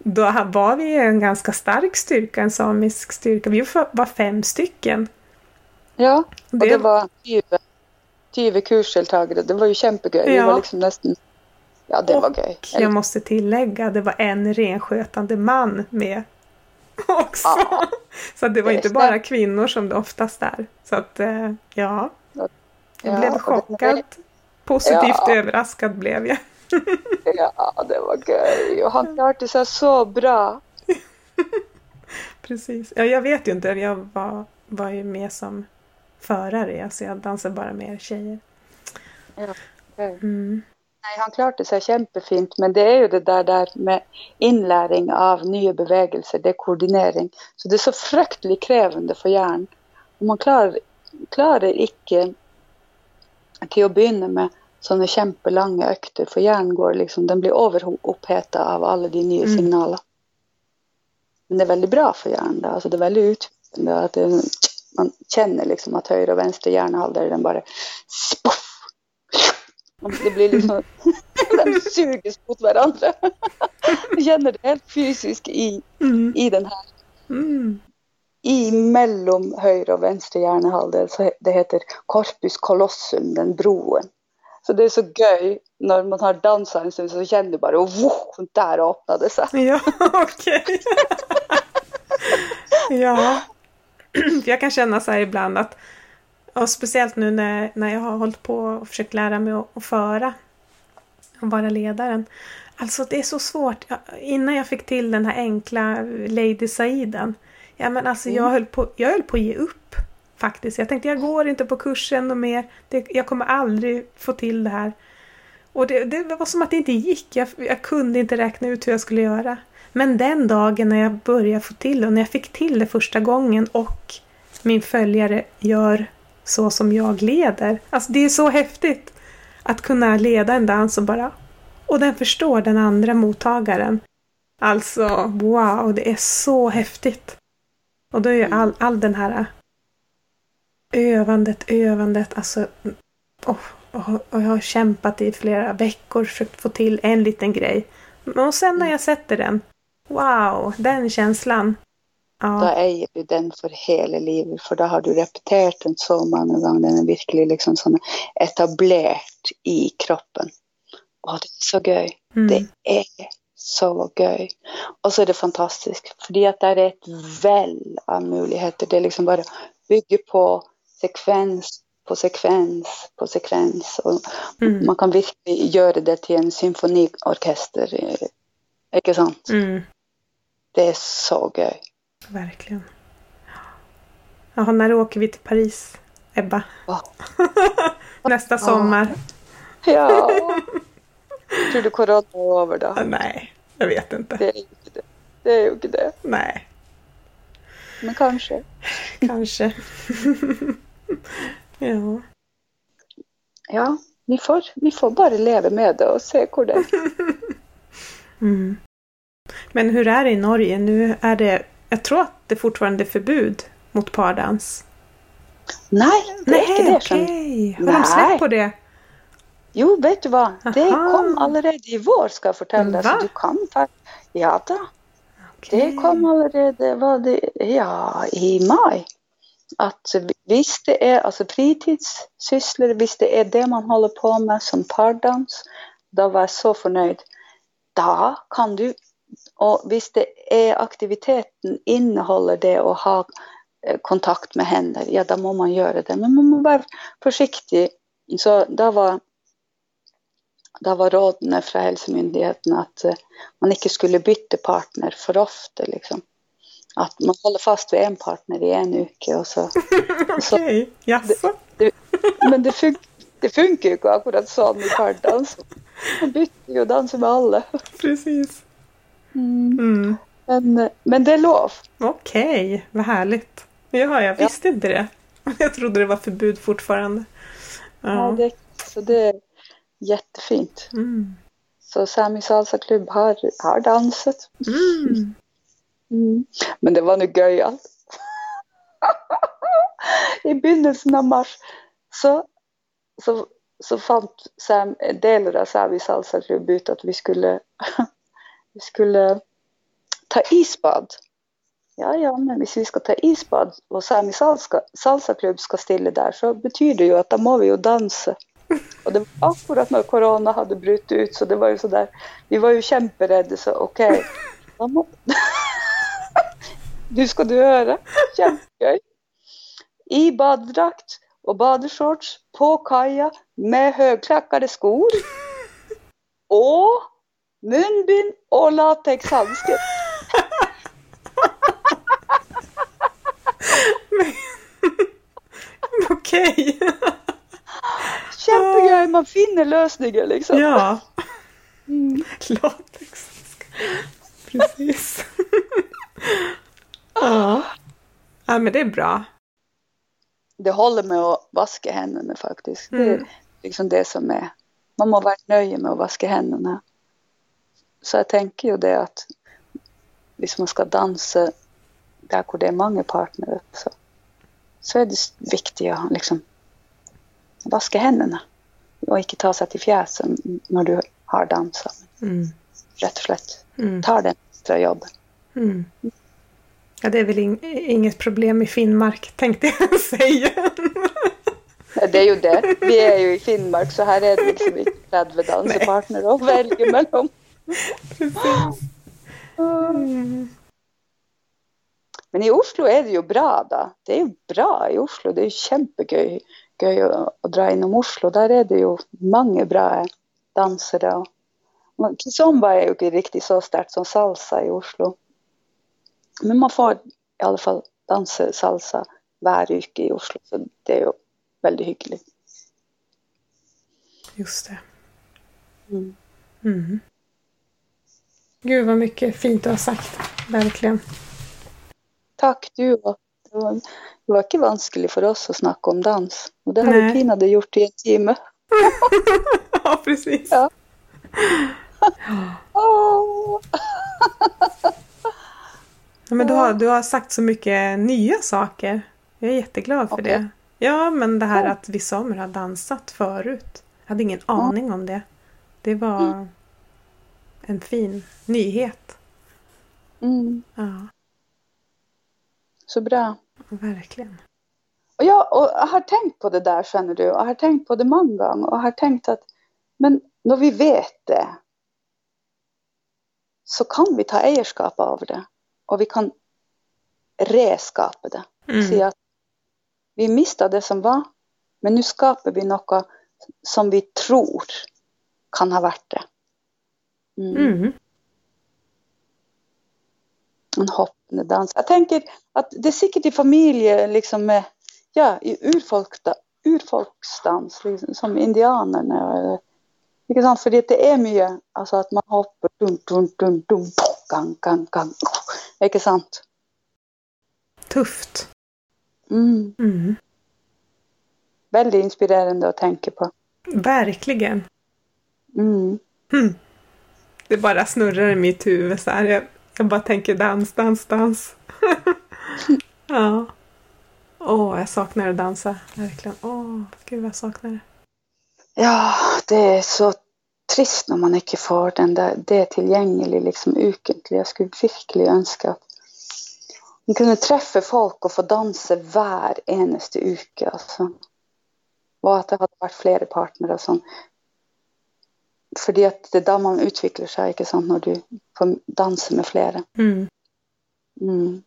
Då var vi en ganska stark styrka, en samisk styrka. Vi var var fem stycken. Ja, och Det- det var 20, 20 kursdeltagare. Det var ju kämpegöj. Vi Ja. var liksom nästan... Ja, det var Och göj. jag måste tillägga, det var en renskötande man med också. Ja. Så det var Det inte bara kvinnor som det oftast är. Så att, eh, ja. Jag Ja, blev chockad. Positivt överraskad blev jag. *laughs* Ja, det var göj. Och han klarade sig så bra. *laughs* Precis. Ja, jag vet ju inte, jag var, var ju med som förare, alltså jag dansade bara med er tjejer. Ja, göj. Mm. Nej, han klarade sig kämpefint, men det är ju det där, där med inlärning av nya bevägelser, det är koordinering. Så det är så fruktansvärt krävande för hjärnan. Och man klarar, klarar inte till att börja med sådana kämpelånga ökter, för hjärnan går liksom, den blir överupphetsad av alla de nya Mm. signaler. Men det är väldigt bra för hjärnan, då. alltså det är väldigt ut, Att det, man känner liksom att höger och vänster hjärnhalvor den bara spoff. Det blir liksom, *laughs* den sugs mot varandra. Jag känner det helt fysiskt i, Mm. i den här Mm. i mellom höger och vänster hjärnhalvdel så det heter corpus colossum, den broen. Så det är så göj när man har dansat en stund så känner du bara och wow, där öppnade sig. Ja, *laughs* okej. ja. Jag kan känna så här ibland att, och speciellt nu när, när jag har hållit på och försökt lära mig att, att föra och vara ledaren. Alltså det är så svårt. Innan jag fick till den här enkla Lady Saiden. Ja men alltså jag, höll på, jag höll på att ge upp faktiskt. Jag tänkte jag går inte på kursen och mer. Det, jag kommer aldrig få till det här. Och det, det var som att det inte gick. Jag, jag kunde inte räkna ut hur jag skulle göra. Men den dagen när jag började få till det och när jag fick till det första gången och min följare gör så som jag leder. Alltså det är så häftigt att kunna leda en dans och bara och den förstår den andra mottagaren. Alltså wow, det är så häftigt. Och då är ju all, all den här övandet, övandet, alltså oh, och, och jag har kämpat i flera veckor försökt få till en liten grej. Och sen när jag sätter den, wow, den känslan. Då Ja, äger du den för hela livet för då har du repeterat den så många gånger. Den är verkligen liksom sån etablerad i kroppen. Och det är så göj. mm, Det är så göj. Och så är det fantastiskt. För att det är ett väl av möjligheter. Det är liksom bara bygger på sekvens på sekvens på sekvens. Och mm, man kan verkligen göra det till en symfoniorkester. Inte sant? mm, Det är så göj. verkligen. Jaha, när åker vi till Paris, Ebba? Va? *laughs* Nästa sommar? Ja. *laughs* Tror du corona är över då? Nej, jag vet inte. Det är ju inte det. Det är ju inte det. Nej, Men kanske. kanske. *laughs* ja. Ja, ni får, ni får bara leva med det och se hur det. *laughs* Mm. Men hur är det i Norge? Nu är det, jag tror att det fortfarande är förbud mot pardans. Nej, det är inte Nej, det. Som... okej. Har de Nej. släppt på det? Jo, vet du vad? Det Aha. kom allerede i vår ska jag fortälla. Va? Så du kan ta... Ja då. Okej. Det kom allerede var det, ja, i maj. Att visst det är alltså fritidssysslor, visst det är det man håller på med som pardans, då var jag så förnöjd. Då kan du, och visst det är aktiviteten innehåller det och ha eh, kontakt med händer, ja då må man göra det. Men man måste vara försiktig. Så då var då var råden från hälsomyndigheten att eh, man inte skulle byta partner för ofta. Liksom. Att man håller fast vid en partner i en vecka och så. *laughs* Okej, jaså? Men det, fun det funkar ju inte akkurat så med pardans. Man byter ju och dansar med alla. Precis. Mm. Men, men det är lov. Okej, vad härligt. Ja, jag visste inte det. *laughs* Jag trodde det var förbud fortfarande. Ja. Ja. det, så det är jättefint. Mm. Så Sami Salsa Klubb har, har dansat. Mm. Mm. Men det var nu göjalt. *laughs* I begynnelsen av mars så, så, så fann Sam, delar av Sami Salsa Klubb ut att vi skulle, *laughs* vi skulle ta isbad. Ja, ja, men om vi ska ta isbad och Sami Salsa, Salsa Klubb ska ställa där så betyder det ju att då måste vi ju dansa. Och det var akkurat när corona hade brutit ut så det var ju sådär, vi var ju kämperädda så okej. Okay. *laughs* Nu ska du höra. Jätteskoj. I baddrakt och badshorts på kaja med högklackade skor. Och munbind och latexhandskar. *laughs* Okej. Jättegrej, man finner lösningar liksom. Ja, Mm. latex. Precis. ja. Ja, men det är bra. Det håller med att vaska händerna faktiskt. Det Mm. är liksom det som är. Man må vara nöjd med att vaska händerna. Så jag tänker ju det att hvis man ska dansa där det är många partner så, så är det viktigt att liksom vaska händerna och inte ta sig till fjäsen när du har dansat. Mm. Rätt och slett. Mm. Ta den extra jobb. Mm. Ja, det är väl in, inget problem i Finnmark tänkte jag *laughs* säga. Nej, det är ju det. Vi är ju i Finnmark så här är det liksom inte 30 danspartner att välja mellan. Precis. Mm. Men i Oslo är det ju bra då. Det är ju bra i Oslo. Det är ju kämpegøy gøy att, dra inom Oslo. Där är det ju många bra dansare. Kizomba är ju inte riktigt så starkt som salsa i Oslo. Men man får i alla fall dansa salsa varje vecka i Oslo. Så det är ju väldigt hyggligt. Just det. Mm. Mm. Gud vad mycket fint du har sagt. Verkligen. Tack du. Det var, det var inte vanskligt för oss att snacka om dans. Och det har Nej. vi pinade gjort i en timme. *laughs* ja, precis. Ja. *laughs* Åh. Ja, men du har, du har sagt så mycket nya saker. Jag är jätteglad för Okej. det. Ja, men det här att vi samer har dansat förut. Jag hade ingen aning om det. Det var en fin nyhet. Mm, Ja, så bra. verkligen. Och jag, och jag har tänkt på det där känner du. Jag har tänkt på det många gånger och har tänkt att men när vi vet det så kan vi ta ägarskap av det och vi kan reskapa det. Mm. Säga att vi missade det som var men nu skapar vi något som vi tror kan ha varit det. Mm. Mm. En hoppande dans. Jag tänker att det är säkert i familjer liksom med, ja, i urfolkda, urfolksdans, liksom, som indianerna. Eller, inte sant? För det är mycket, alltså att man hoppar dum, dum, dum, dum, gang, gang, gang. Inte sant? Tufft. Mm. Mm. Väldigt inspirerande att tänka på. Verkligen. Mm. Mm. Det bara snurrar i mitt huvud så här. Jag, jag bara tänker dans, dans, dans. *laughs* ja. Åh, jag saknar att dansa. Verkligen. Åh, gud vad jag saknar det. Ja, det är så trist när man inte får den där, det tillgängligt liksom ukentlig. Jag skulle verkligen önska att man kunde träffa folk och få dansa var enaste uke. Alltså. Och att det hade varit flera partner och sånt. För det är där man utvecklar sig, inte sant, när du får dansa med flera. Mm. Mm.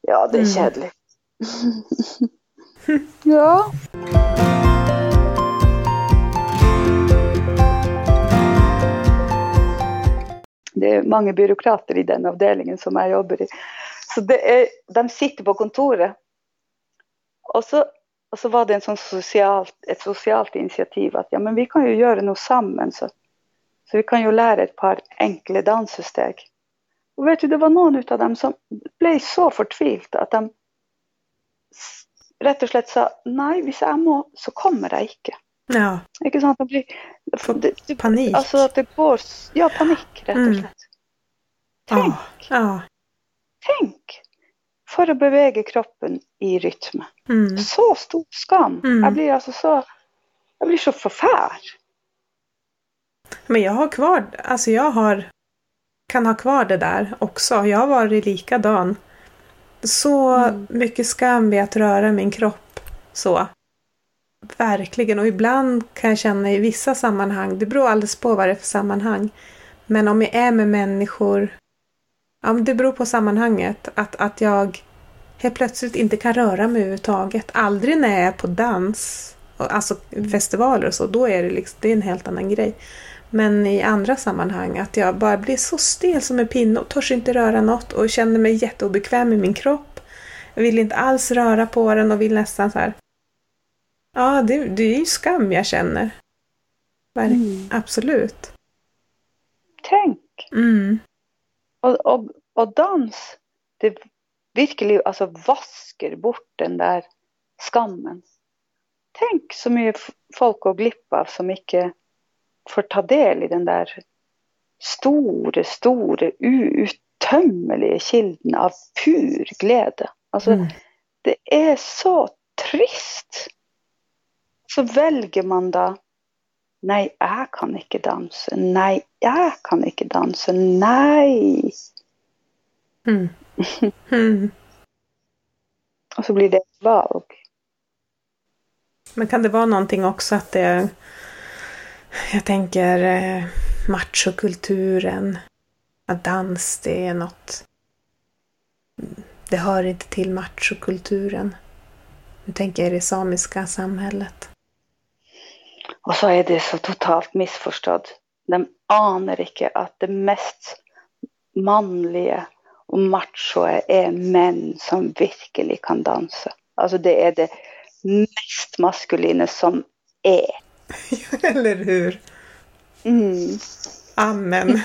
Ja, det är Mm. kärligt. *laughs* ja. *laughs* Det är många byråkrater i den avdelningen som jag jobbar i. Så det är, de sitter på kontoret. Och så, och så var det en sån socialt, ett socialt initiativ att ja, men vi kan ju göra något samman så, så vi kan ju lära ett par enkla danssteg. Och vet du, det var någon av dem som blev så förtvivlad att de rätt och slett sa nej, om jag må så kommer jag inte. Ja, Inte sant? Det blir, det, det, panik. Alltså att det går, ja panik rätt och Mm. slett. Tänk, ja, ja. tänk! För att beväga kroppen i rytm. Mm. Så stor skam. Mm. Jag blir alltså så, jag blir så förfärd. Men jag har kvar, alltså jag har, kan ha kvar det där också. Jag har varit likadan. Så Mm. mycket skam vid att röra min kropp. Så. Verkligen. Och ibland kan jag känna i vissa sammanhang, det beror alldeles på vad det är för sammanhang. Men om jag är med människor, ja det beror på sammanhanget. Att, att jag helt plötsligt inte kan röra mig överhuvudtaget. Aldrig när jag är på dans, alltså festivaler och så, då är det, liksom, det är en helt annan grej. Men i andra sammanhang, att jag bara blir så stel som en pinne och törs inte röra något och känner mig jätteobekväm i min kropp. Jag vill inte alls röra på den och vill nästan så här. Ja, det, det är ju skam jag känner. Mm. Absolut. Tänk! Mm. Och, och, och dans, det verkligen alltså vaskar bort den där skammen. Tänk så mycket folk går glippa av som inte får ta del i den där stora, stora outtömmelige kilden av pur glede. Altså, Mm. det er så trist. Så velger man da Nei, jeg kan ikke danse. Nei, jeg kan ikke danse. Nei. Mm. *laughs* Mm. Och så blir det ett valg. Men kan det vara någonting också att det... Jag tänker eh, machokulturen. Att dans, det är något... Det hör inte till machokulturen. Nu tänker jag i det samiska samhället. Och så är det så totalt missförstått. De aner ikke at det mest mannlige og machoe er menn som virkelig kan danse. Altså det er det mest maskuline som er. *laughs* Eller hur? Mm. Amen. *laughs*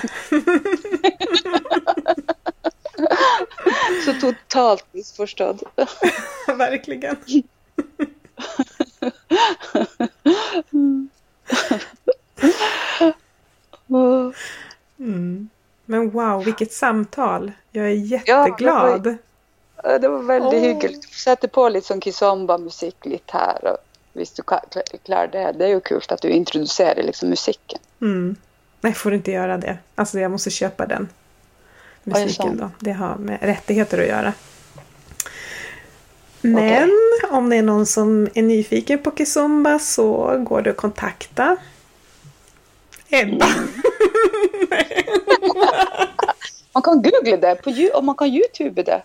Så totalt missförstådd. *laughs* Verkligen. Mm. Men wow, vilket samtal. Jag är jätteglad. Ja, Det var veldig Åh. hyggelig. Sette på litt sånn kizomba-musikk litt her. Og hvis du ka- kla- klarer det. Det er jo kult at du introduserer liksom musikken. Mm. Nej, får inte göra det. Alltså jag måste köpa den är musiken det då. Det har med rättigheter att göra. Men om det är någon som är nyfiken på Kizomba så går det att kontakta Ebba. *laughs* Man kan google det, på, og man kan YouTube det. Det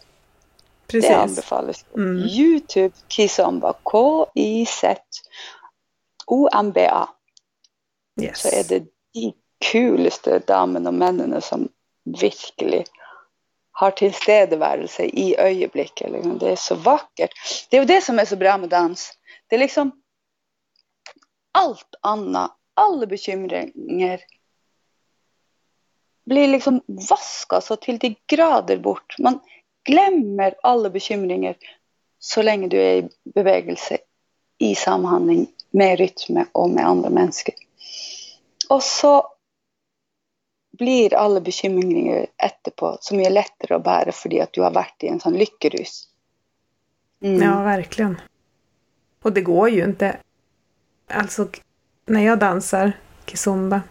Precis. anbefales. Mm. YouTube Kizomba. K-I-Z-O-M-B-A. Yes. Så er det de kuleste damene og mennene som virkelig har tilstedeværelse i ögonblicket. Liksom. Det är så vackert. Det är det som är så bra med dans. Det är liksom allt annat, alla bekymringar blir liksom vaska så till de grader bort. Man glömmer alla bekymringar så länge du är i bevegelse, i samhandling med rytme och med andra människor. Och så blir alle bekymringer etterpå så mye lettere å bære fordi at du har vært i en sånn lykkerus. Mm. Ja, verkligen. Och det går ju inte. Alltså, när jag dansar kizomba.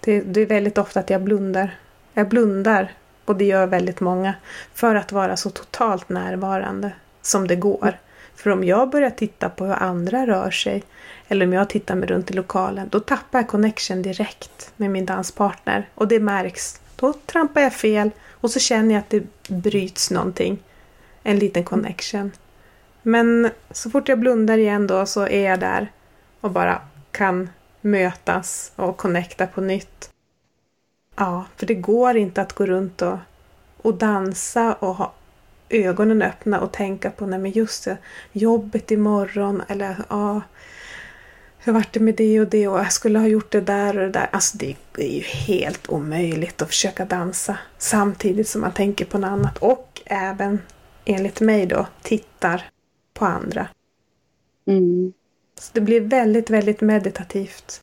Det, det är väldigt ofta att jag blundar. Jag blundar, och det gör väldigt många, för att vara så totalt närvarande som det går. För om jag börjar titta på hur andra rör sig, eller om jag tittar mig runt i lokalen, då tappar jag connection direkt med min danspartner. Och det märks. Då trampar jag fel och så känner jag att det bryts någonting. En liten connection. Men så fort jag blundar igen då så är jag där och bara kan mötas och connecta på nytt. Ja, för det går inte att gå runt och, och dansa och ha ögonen öppna och tänka på, nej men just det, jobbet imorgon eller ja, hur vart det med det och det och jag skulle ha gjort det där och det där. Alltså det är ju helt omöjligt att försöka dansa samtidigt som man tänker på något annat och även enligt mig då tittar på andra. Mm. Så det blir väldigt, väldigt meditativt.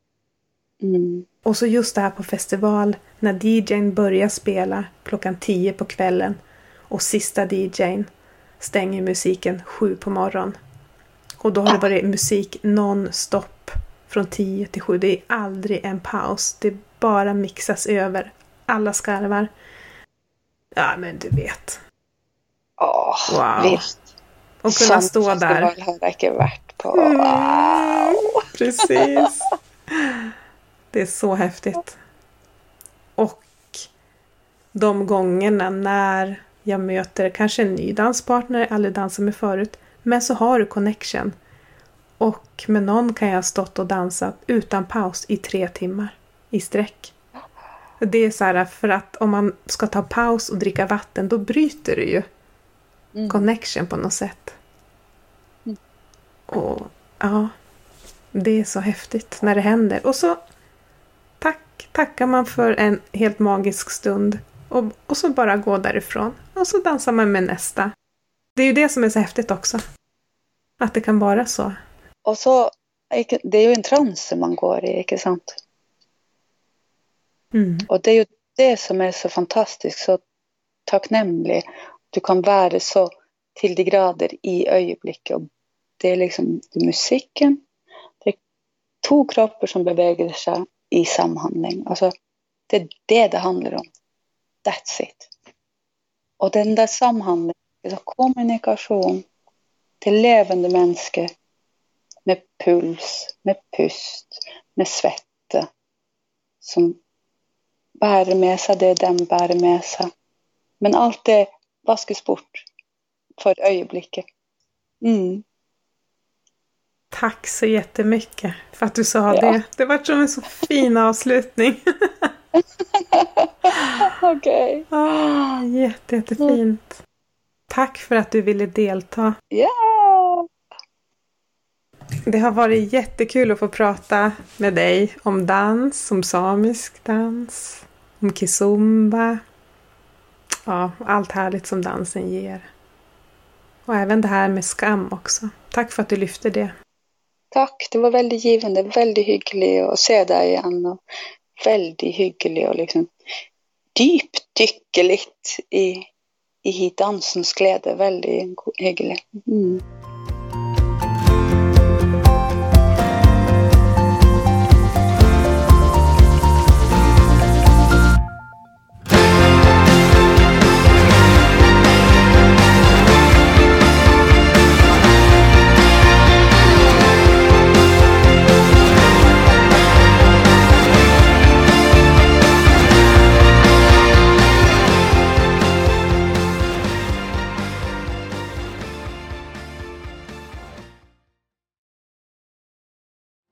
Mm. Och så just det här på festival när DJn börjar spela klockan 10 på kvällen och sista DJn stänger musiken sju på morgonen. Och då har det varit musik non-stop från 10 till 7. Det är aldrig en paus. Det bara mixas över alla skarvar. Ja, men du vet. Åh, Wow. visst. Och kunna Sånn stå där. festival har vært på. Mm. Precis. *laughs* Det är så häftigt. Och de gångerna när jag möter kanske en ny danspartner aldrig dansat med förut. Men så har du connection. Och med någon kan jag ha stått och dansat utan paus i tre timmar i sträck. Det är så här för att om man ska ta paus och dricka vatten då bryter du ju Mm. connection på något sätt. Mm. Och ja, det är så häftigt när det händer. Och så tack, tackar man för en helt magisk stund. Och, och så bara gå därifrån. Och så dansar man med nästa. Det är ju det som är så häftigt också. Att det kan vara så. Og så Det er jo en transe man går i, ikke sant? Mm. Og det er jo det som er så fantastisk. Så takknemlig. Du kan være så til de grader i. Og det er liksom det musikken. Det er to kropper som beveger seg i samhandling. Altså, det er det det handler om. That's it. Och den där samhandlingen, alltså kommunikation till levande människor med puls, med pust, med svette som bærer med sig det de bærer med sig. Men allt det vaskes bort för ögonblicket. Mm. Tack så jättemycket för att du sa ja. det. Det var som en så fin avslutning. *laughs* Okej. Okay. Ah, jätte, jättefint. Tack för att du ville delta. Ja! Det har varit jättekul att få prata med dig om dans, om samisk dans, om kizumba. Ja, allt härligt som dansen ger. Och även det här med skam också. Tack för att du lyfte det. Tack, det var väldigt givande, väldigt hyggligt att se dig igen. Och väldigt hyggligt och liksom dypdykke litt i, i dansens glede. Veldig hyggelig. Mm.